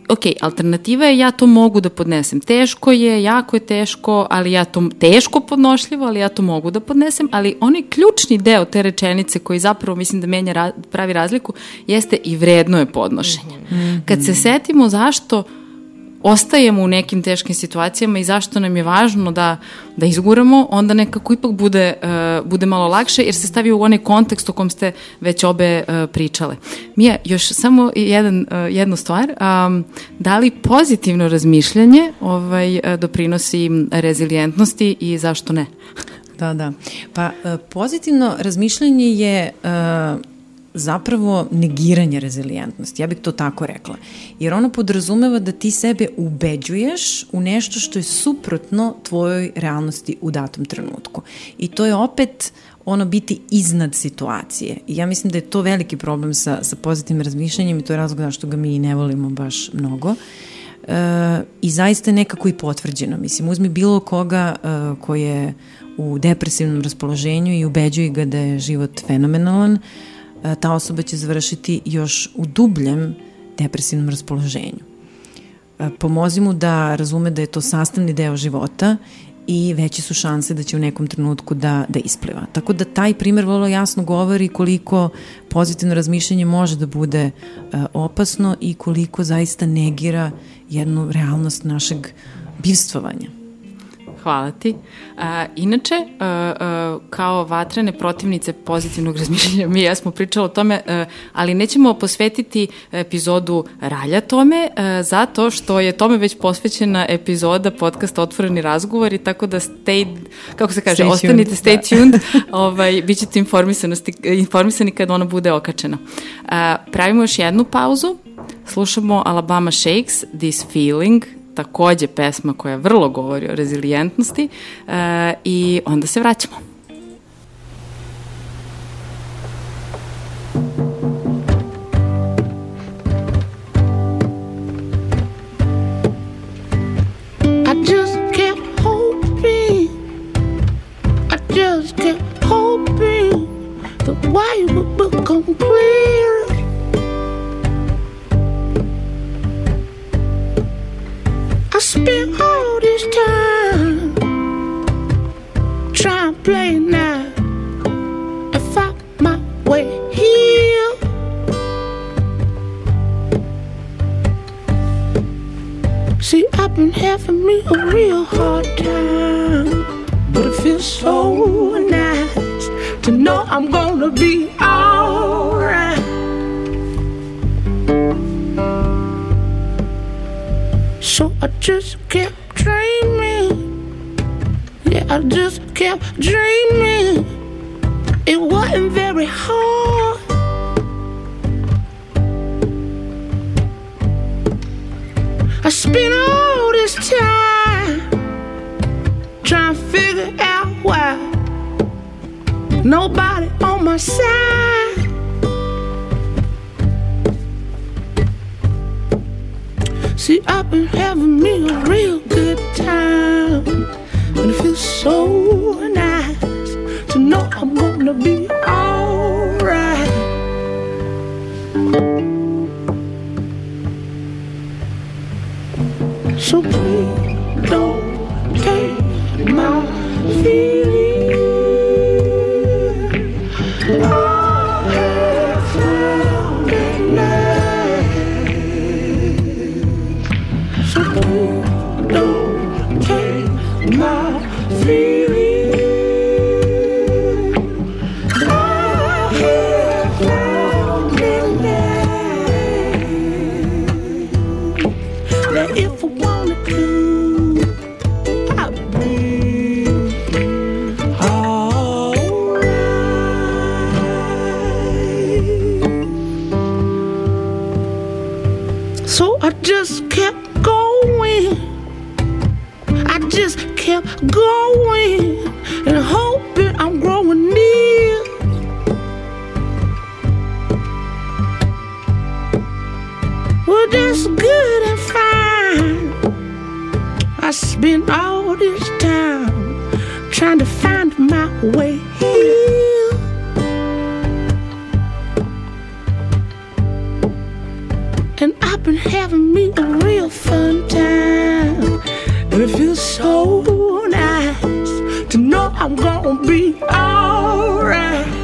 ok, alternativa je ja to mogu da podnesem. Teško je, jako je teško, ali ja to, teško podnošljivo, ali ja to mogu da podnesem, ali onaj ključni deo te rečenice koji zapravo mislim da menja ra, pravi razliku jeste i vredno je podnošenje. Kad se setimo zašto ostajemo u nekim teškim situacijama i zašto nam je važno da, da izguramo, onda nekako ipak bude, uh, bude malo lakše jer se stavi u onaj kontekst o kom ste već obe uh, pričale. Mija, još samo jedan, uh, jednu stvar. Um, da li pozitivno razmišljanje ovaj, uh, doprinosi rezilijentnosti i zašto ne? Da, da. Pa pozitivno razmišljanje je e, zapravo negiranje rezilijentnosti, ja bih to tako rekla. Jer ono podrazumeva da ti sebe ubeđuješ u nešto što je suprotno tvojoj realnosti u datom trenutku. I to je opet ono biti iznad situacije. I ja mislim da je to veliki problem sa, sa pozitivnim razmišljanjem i to je razlog zašto ga mi ne volimo baš mnogo. E, I zaista je nekako i potvrđeno. Mislim, uzmi bilo koga e, ko je u depresivnom raspoloženju i ubeđuje ga da je život fenomenalan, ta osoba će završiti još u dubljem depresivnom raspoloženju. E, Pomozi mu da razume da je to sastavni deo života i veće su šanse da će u nekom trenutku da, da ispliva. Tako da taj primer vrlo jasno govori koliko pozitivno razmišljanje može da bude e, opasno i koliko zaista negira jednu realnost našeg bivstvovanja. Hvala ti. A, inače, a, a, kao vatrene protivnice pozitivnog razmišljanja, mi ja smo pričali o tome, a, ali nećemo posvetiti epizodu Ralja tome, a, zato što je tome već posvećena epizoda podcasta Otvoreni razgovori, tako da stay, kako se kaže, Stay ostanite, tuned, stay tuned, ovaj, bit ćete informisani kad ona bude okačena. A, pravimo još jednu pauzu, slušamo Alabama Shakes, This Feeling, takođe pesma koja vrlo govori o rezilijentnosti e, i onda se vraćamo. Just kept hoping, the white would become clear. I spent all this time trying to play now and find my way here. See, I've been having me a real hard time, but it feels so nice to know I'm gonna be alright. So I just kept dreaming. Yeah, I just kept dreaming. It wasn't very hard. I spent all this time trying to figure out why nobody on my side. See, I've been having me a real good time, and it feels so nice to know I'm gonna be alright. So please going and hoping I'm growing near. Well, that's good and fine. I spent all this time trying to find my way here. And I've been having me a real fun time. And it feels so I'm gonna be alright.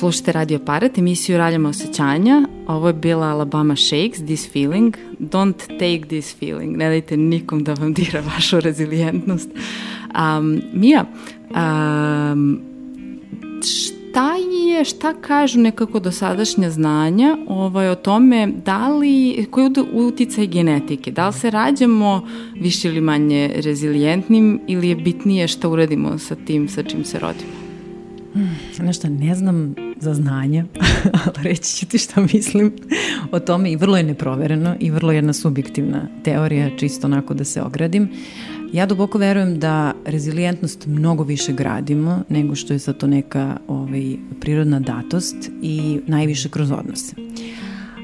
Slušajte Radio Paret, emisiju Raljama osjećanja. Ovo je bila Alabama Shakes, This Feeling. Don't take this feeling. Ne dajte nikom da vam dira vašu rezilijentnost. Um, Mija, um, šta je, šta kažu nekako dosadašnja znanja ovaj, o tome da li, koji je uticaj genetike? Da li se rađamo više ili manje rezilijentnim ili je bitnije šta uradimo sa tim sa čim se rodimo? Hmm, nešto, ne znam za znanje, ali reći ću ti šta mislim o tome i vrlo je neprovereno i vrlo jedna subjektivna teorija, čisto onako da se ogradim. Ja duboko verujem da rezilijentnost mnogo više gradimo nego što je sad to neka ovaj, prirodna datost i najviše kroz odnose.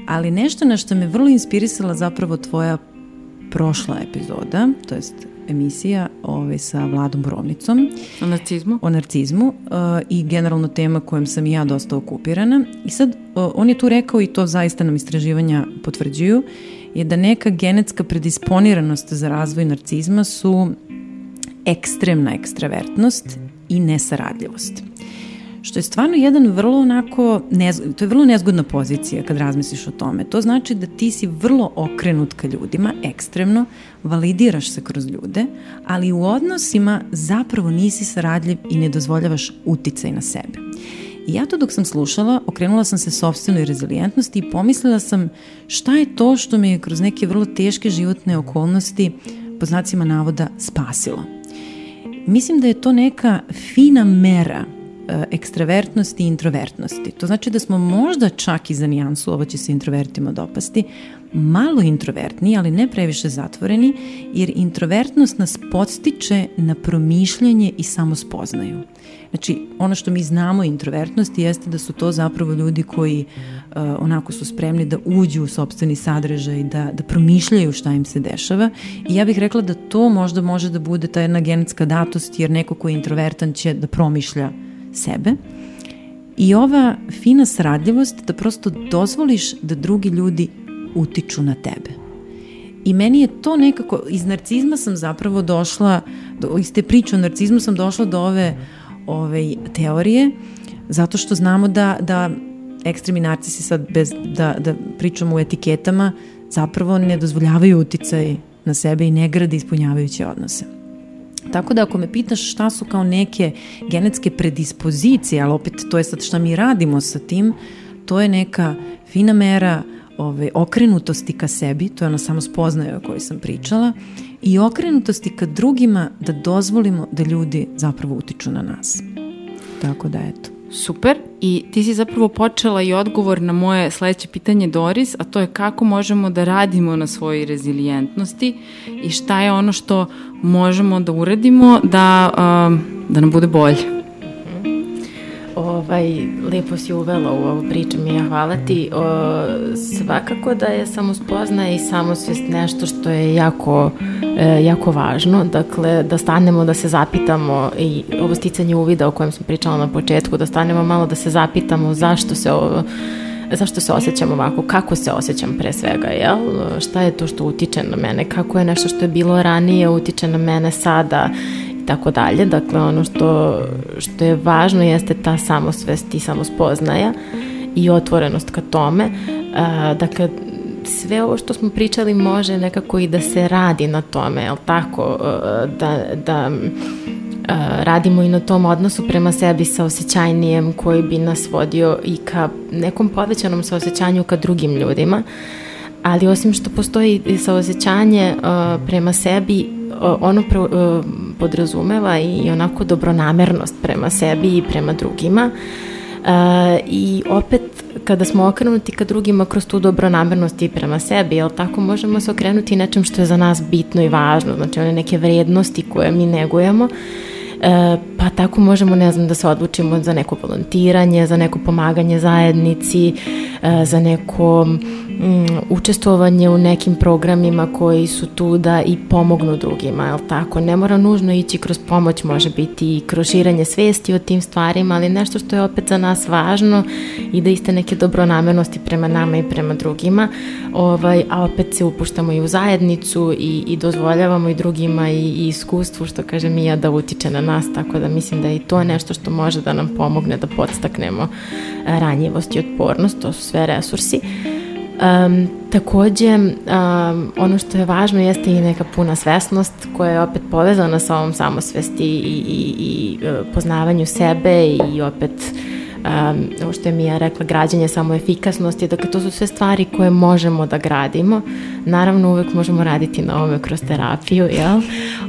Ali nešto na što me vrlo inspirisala zapravo tvoja prošla epizoda, to jest emisija ovaj, sa Vladom Borovnicom. O narcizmu? O narcizmu uh, i generalno tema kojom sam i ja dosta okupirana. I sad, uh, on je tu rekao i to zaista nam istraživanja potvrđuju, je da neka genetska predisponiranost za razvoj narcizma su ekstremna ekstravertnost i nesaradljivost. Što je stvarno jedan vrlo onako, nez, to je vrlo nezgodna pozicija kad razmisliš o tome. To znači da ti si vrlo okrenut ka ljudima, ekstremno, validiraš se kroz ljude, ali u odnosima zapravo nisi saradljiv i ne dozvoljavaš uticaj na sebe. I ja to dok sam slušala, okrenula sam se sobstvenoj rezilijentnosti i pomislila sam šta je to što me je kroz neke vrlo teške životne okolnosti po znacima navoda spasilo. Mislim da je to neka fina mera ekstravertnosti i introvertnosti. To znači da smo možda čak i za nijansu, ovo će se introvertima dopasti, malo introvertni, ali ne previše zatvoreni, jer introvertnost nas podstiče na promišljanje i samospoznaju. Znači, ono što mi znamo o introvertnosti jeste da su to zapravo ljudi koji uh, onako su spremni da uđu u sobstveni sadržaj, da, da promišljaju šta im se dešava i ja bih rekla da to možda može da bude ta jedna genetska datost jer neko ko je introvertan će da promišlja sebe. I ova fina saradljivost da prosto dozvoliš da drugi ljudi utiču na tebe. I meni je to nekako, iz narcizma sam zapravo došla, do, iz te priče o narcizmu sam došla do ove, ove teorije, zato što znamo da, da ekstremni narcisi sad, bez da, da pričamo u etiketama, zapravo ne dozvoljavaju uticaj na sebe i ne grade ispunjavajuće odnose. Tako da ako me pitaš šta su kao neke genetske predispozicije, ali opet to je sad šta mi radimo sa tim, to je neka fina mera ove, okrenutosti ka sebi, to je ono samo spoznaje o kojoj sam pričala, i okrenutosti ka drugima da dozvolimo da ljudi zapravo utiču na nas. Tako da eto. Super i ti si zapravo počela i odgovor na moje sledeće pitanje Doris, a to je kako možemo da radimo na svojoj rezilijentnosti i šta je ono što možemo da uradimo da, um, da nam bude bolje. Ovaj, lepo si uvela u ovu priču, Mija, hvala ti. O, svakako da je samospoznaje i samosvest nešto što je jako, e, jako važno. Dakle, da stanemo, da se zapitamo i ovo sticanje uvida o kojem sam pričala na početku, da stanemo malo da se zapitamo zašto se ovo zašto se osjećam ovako, kako se osjećam pre svega, jel? Šta je to što utiče na mene, kako je nešto što je bilo ranije utiče na mene sada tako dalje. Dakle, ono što, što je važno jeste ta samosvest i samospoznaja i otvorenost ka tome. dakle, sve ovo što smo pričali može nekako i da se radi na tome, jel tako? Da, da radimo i na tom odnosu prema sebi sa osjećajnijem koji bi nas vodio i ka nekom povećanom saosećanju ka drugim ljudima. Ali osim što postoji saosećanje prema sebi, ono podrazumeva i onako dobronamernost prema sebi i prema drugima. Uh, I opet, kada smo okrenuti ka drugima kroz tu dobronamernost i prema sebi, jel tako, možemo se okrenuti nečem što je za nas bitno i važno, znači one neke vrednosti koje mi negujemo, E, pa tako možemo, ne znam, da se odlučimo za neko volontiranje, za neko pomaganje zajednici, e, za neko mm, učestvovanje u nekim programima koji su tu da i pomognu drugima, jel tako? Ne mora nužno ići kroz pomoć, može biti i kroz širenje svesti o tim stvarima, ali nešto što je opet za nas važno i da iste neke dobronamernosti prema nama i prema drugima, ovaj, a opet se upuštamo i u zajednicu i, i dozvoljavamo i drugima i, i iskustvu, što kaže Mija, da utiče na nas, tako da mislim da je i to nešto što može da nam pomogne da podstaknemo e, ranjivost i otpornost, to su sve resursi. Um, takođe, um, ono što je važno jeste i neka puna svesnost koja je opet povezana sa ovom samosvesti i, i, i uh, poznavanju sebe i opet um, ovo što je Mija rekla, građanje samo efikasnosti, dakle to su sve stvari koje možemo da gradimo. Naravno uvek možemo raditi na ovome kroz terapiju, jel?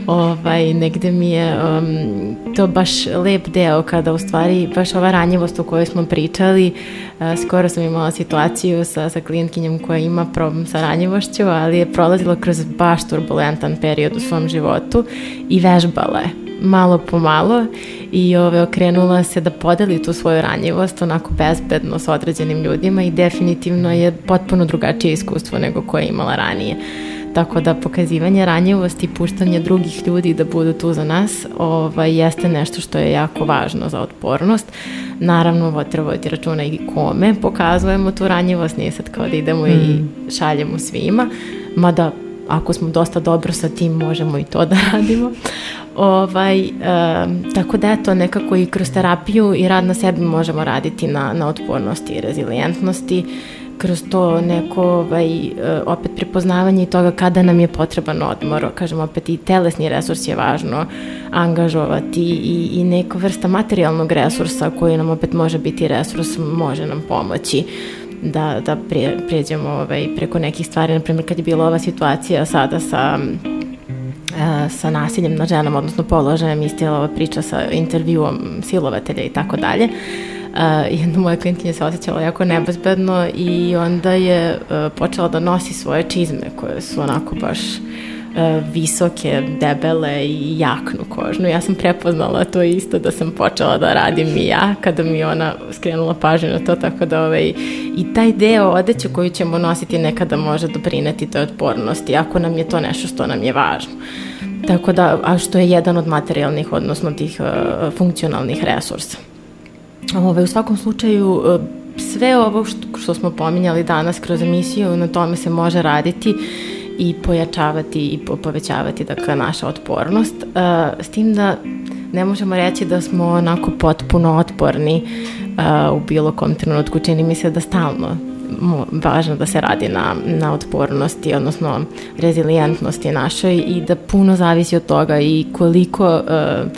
Ovaj, negde mi je um, to baš lep deo kada u stvari baš ova ranjivost o kojoj smo pričali, uh, skoro sam imala situaciju sa, sa klijentkinjom koja ima problem sa ranjivošću, ali je prolazila kroz baš turbulentan period u svom životu i vežbala je malo po malo i ove, okrenula se da podeli tu svoju ranjivost onako bezbedno sa određenim ljudima i definitivno je potpuno drugačije iskustvo nego koje je imala ranije. Tako da pokazivanje ranjivosti i puštanje drugih ljudi da budu tu za nas ovaj, jeste nešto što je jako važno za otpornost. Naravno, treba voditi računa i kome pokazujemo tu ranjivost, nije sad kao da idemo mm. i šaljemo svima, mada ako smo dosta dobro sa tim možemo i to da radimo. Ovaj, e, tako da eto, nekako i kroz terapiju i rad na sebi možemo raditi na, na otpornosti i rezilijentnosti, kroz to neko ovaj, opet prepoznavanje toga kada nam je potreban odmor, kažem opet i telesni resurs je važno angažovati i, i neka vrsta materijalnog resursa koji nam opet može biti resurs, može nam pomoći da, da prijeđemo ovaj, preko nekih stvari, na primjer kad je bila ova situacija sada sa E, sa nasiljem na ženama, odnosno položajem, istijela ova priča sa intervjuom silovatelja i tako dalje. Uh, jedna moja klijentkinja se osjećala jako nebezbedno i onda je uh, počela da nosi svoje čizme koje su onako baš uh, visoke, debele i jaknu kožnu. Ja sam prepoznala to isto da sam počela da radim i ja kada mi ona skrenula pažnju na to, tako da ovaj, i taj deo odeće koju ćemo nositi nekada može doprineti toj otpornosti, ako nam je to nešto što nam je važno. Tako da, a što je jedan od materijalnih, odnosno tih uh, funkcionalnih resursa. Ove, u svakom slučaju, uh, sve ovo što, što smo pominjali danas kroz emisiju, na tome se može raditi i pojačavati i povećavati dakle, naša otpornost. S tim da ne možemo reći da smo onako potpuno otporni u bilo kom trenutku. Čini mi se da stalno važno da se radi na, na otpornosti, odnosno rezilijentnosti našoj i da puno zavisi od toga i koliko uh,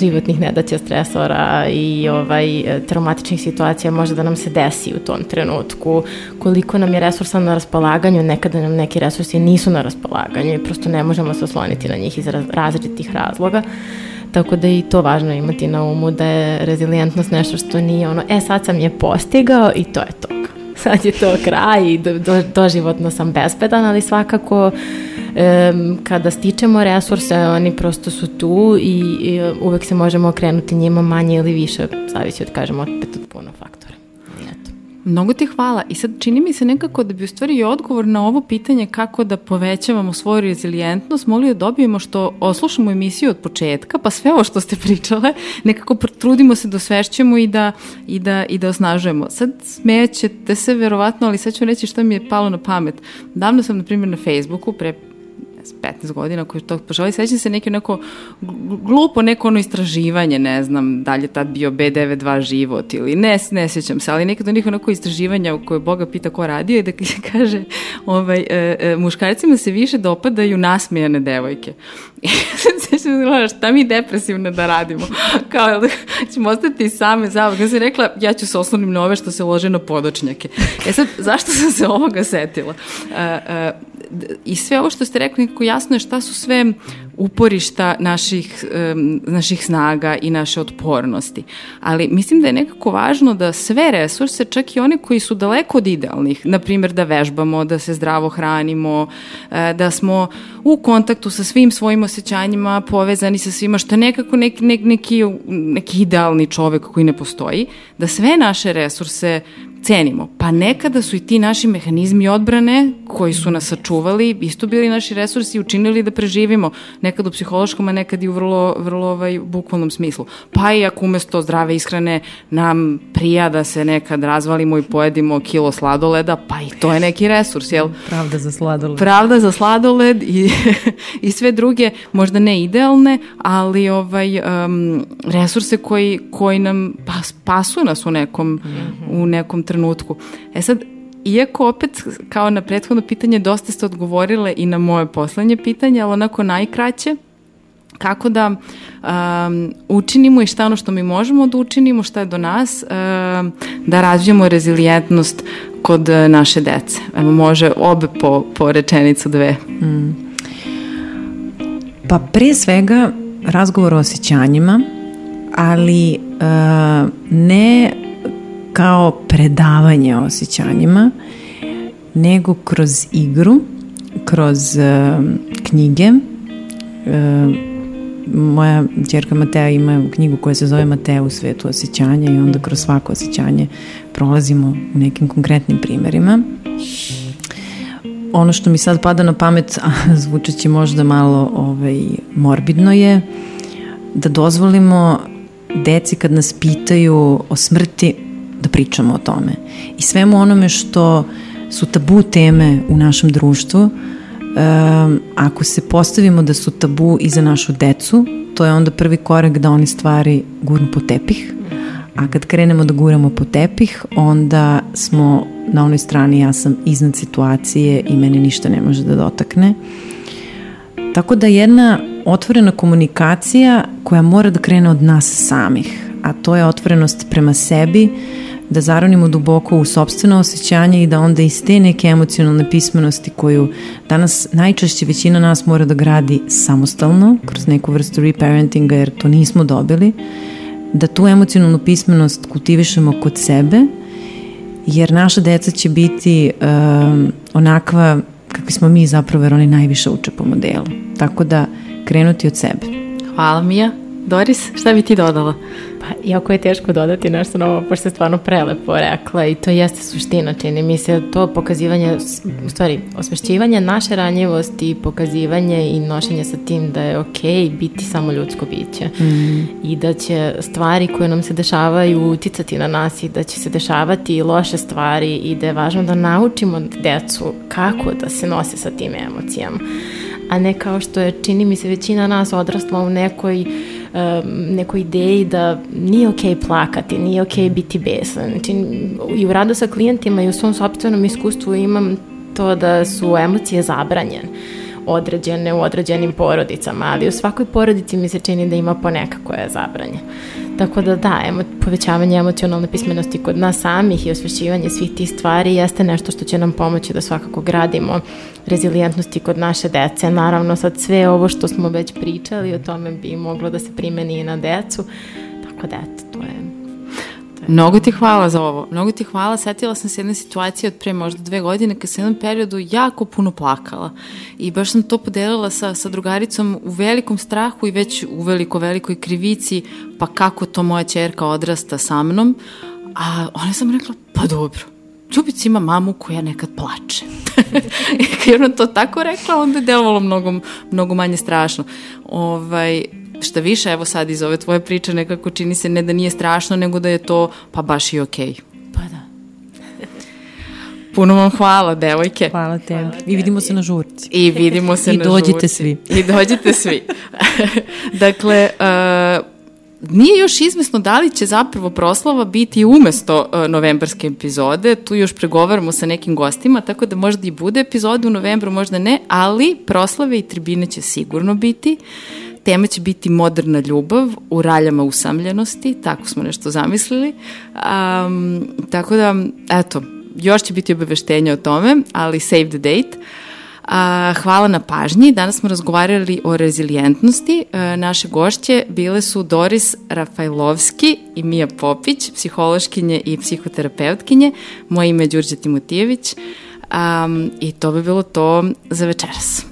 životnih nedaća, stresora i ovaj, traumatičnih situacija može da nam se desi u tom trenutku, koliko nam je resursa na raspolaganju, nekada nam neki resursi nisu na raspolaganju i prosto ne možemo se osloniti na njih iz različitih razloga. Tako da je i to važno imati na umu da je rezilijentnost nešto što nije ono, e sad sam je postigao i to je to sad je to kraj i do, do, doživotno sam bezbedan, ali svakako um, kada stičemo resurse, oni prosto su tu i, i uvek se možemo okrenuti njima manje ili više, zavisi od, kažemo, opet od puno faktora. Mnogo ti hvala i sad čini mi se nekako da bi u stvari i odgovor na ovo pitanje kako da povećavamo svoju rezilijentnost mogli da dobijemo što oslušamo emisiju od početka, pa sve ovo što ste pričale, nekako trudimo se da osvešćemo i da, i da, i da osnažujemo. Sad smećete se verovatno, ali sad ću reći šta mi je palo na pamet. Davno sam, na primjer, na Facebooku, pre 15 godina koji to poželi, sećam se neke neko glupo neko ono istraživanje, ne znam da li je tad bio B92 život ili ne, ne sećam se, ali nekad onih onako istraživanja u koje Boga pita ko radio i da kaže ovaj, e, e, muškarcima se više dopadaju nasmejane devojke. I sećam se, šta mi depresivno da radimo? Kao, da ćemo ostati same zavod. Ja sam rekla, ja ću se oslonim na ove što se lože na podočnjake. E sad, zašto sam se ovoga setila? Uh, uh, i sve ovo što ste rekli nekako jasno je šta su sve uporišta naših, um, naših snaga i naše otpornosti. Ali mislim da je nekako važno da sve resurse, čak i one koji su daleko od idealnih, na primjer da vežbamo, da se zdravo hranimo, e, da smo u kontaktu sa svim svojim osjećanjima, povezani sa svima, što je nekako neki, neki, neki, neki idealni čovek koji ne postoji, da sve naše resurse cenimo. Pa nekada su i ti naši mehanizmi odbrane koji su nas sačuvali, isto bili naši resursi i učinili da preživimo. Nekad u psihološkom, a nekad i u vrlo, vrlo ovaj, bukvalnom smislu. Pa i ako umesto zdrave ishrane nam prija da se nekad razvalimo i pojedimo kilo sladoleda, pa i to je neki resurs, jel? Pravda za sladoled. Pravda za sladoled i, i sve druge, možda ne idealne, ali ovaj, um, resurse koji, koji nam pa, spasuju nas u nekom, u nekom trenutku. E sad, iako opet kao na prethodno pitanje dosta ste odgovorile i na moje poslednje pitanje, ali onako najkraće, kako da um, učinimo i šta ono što mi možemo da učinimo, šta je do nas, um, da razvijemo rezilijentnost kod uh, naše dece. Evo, može obe po, po rečenicu dve. Pa pre svega razgovor o osjećanjima, ali uh, ne kao predavanje osjećanjima, nego kroz igru, kroz uh, knjige. Uh, moja djerka Matea ima knjigu koja se zove Matea u svetu osjećanja i onda kroz svako osjećanje prolazimo u nekim konkretnim primerima. Ono što mi sad pada na pamet, a zvučeći možda malo ovaj, morbidno je, da dozvolimo deci kad nas pitaju o smrti da pričamo o tome. I svemu onome što su tabu teme u našem društvu, um, ako se postavimo da su tabu i za našu decu, to je onda prvi korak da oni stvari gurnu po tepih. A kad krenemo da guramo po tepih, onda smo na onoj strani ja sam iznad situacije i mene ništa ne može da dotakne. Tako da jedna otvorena komunikacija koja mora da krene od nas samih, a to je otvorenost prema sebi, da zaronimo duboko u sobstveno osjećanje i da onda iz te neke emocionalne pismenosti koju danas najčešće većina nas mora da gradi samostalno, kroz neku vrstu reparentinga jer to nismo dobili, da tu emocionalnu pismenost kultivišemo kod sebe, jer naša deca će biti um, onakva kakvi smo mi zapravo, jer oni najviše uče po modelu. Tako da krenuti od sebe. Hvala Mija. Doris, šta bi ti dodala? Pa, iako je teško dodati nešto novo, pošto je stvarno prelepo rekla i to jeste suština, čini mi se to pokazivanje, u stvari, osvešćivanje naše ranjivosti pokazivanje i nošenje sa tim da je okej okay biti samo ljudsko biće mm. i da će stvari koje nam se dešavaju uticati na nas i da će se dešavati loše stvari i da je važno da naučimo decu kako da se nose sa tim emocijama a ne kao što je, čini mi se, većina nas odrasla u nekoj nekoj ideji da nije okej okay plakati, nije okej okay biti besan. Znači, i u radu sa klijentima i u svom sobstvenom iskustvu imam to da su emocije zabranjene određene u određenim porodicama, ali u svakoj porodici mi se čini da ima poneka koja je zabranjena. Tako da da, emo, povećavanje emocionalne pismenosti kod nas samih i osvešćivanje svih tih stvari jeste nešto što će nam pomoći da svakako gradimo rezilijentnosti kod naše dece. Naravno sad sve ovo što smo već pričali o tome bi moglo da se primeni i na decu. Tako da eto, to je Mnogo ti hvala za ovo. Mnogo ti hvala. Setila sam se jedne situacije od pre možda dve godine kad sam u jednom periodu jako puno plakala. I baš sam to podelila sa, sa drugaricom u velikom strahu i već u veliko, velikoj krivici pa kako to moja čerka odrasta sa mnom. A ona sam rekla, pa dobro, Ljubica ima mamu koja nekad plače. Kad je ona to tako rekla, onda je delovalo mnogo, mnogo manje strašno. Ovaj, šta više, evo sad iz ove tvoje priče nekako čini se ne da nije strašno, nego da je to pa baš i okej. Okay. Pa da. Puno vam hvala, devojke. Hvala tebi. I vidimo se na žurci. I vidimo se I na dođite žurci. svi. I dođite svi. dakle, uh, nije još izvesno da li će zapravo proslava biti umesto uh, novembarske epizode, tu još pregovaramo sa nekim gostima, tako da možda i bude epizoda u novembru, možda ne, ali proslave i tribine će sigurno biti. Tema će biti moderna ljubav u raljama usamljenosti, tako smo nešto zamislili. Um, tako da, eto, još će biti obaveštenja o tome, ali save the date. A, hvala na pažnji. Danas smo razgovarali o rezilijentnosti. E, naše gošće bile su Doris Rafajlovski i Mija Popić, psihološkinje i psihoterapeutkinje. Moje ime je Đurđe Timotijević um, i to bi bilo to za večeras.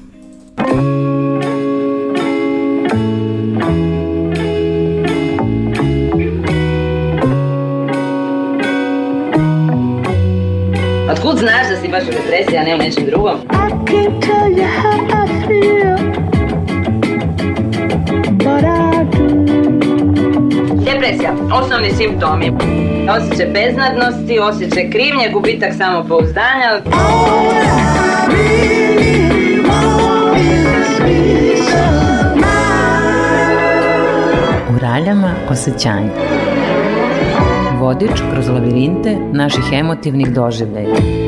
Znaš da si baš u depresiji, a ne u nečem drugom. I can't tell you how I feel, but I do. Depresija, osnovni simptomi. Osjećaj beznadnosti, osjećaj krivnje, gubitak samopouzdanja, All I really want is. U raljama osjećanja. Vodič kroz lavirinte naših emotivnih doživljaja.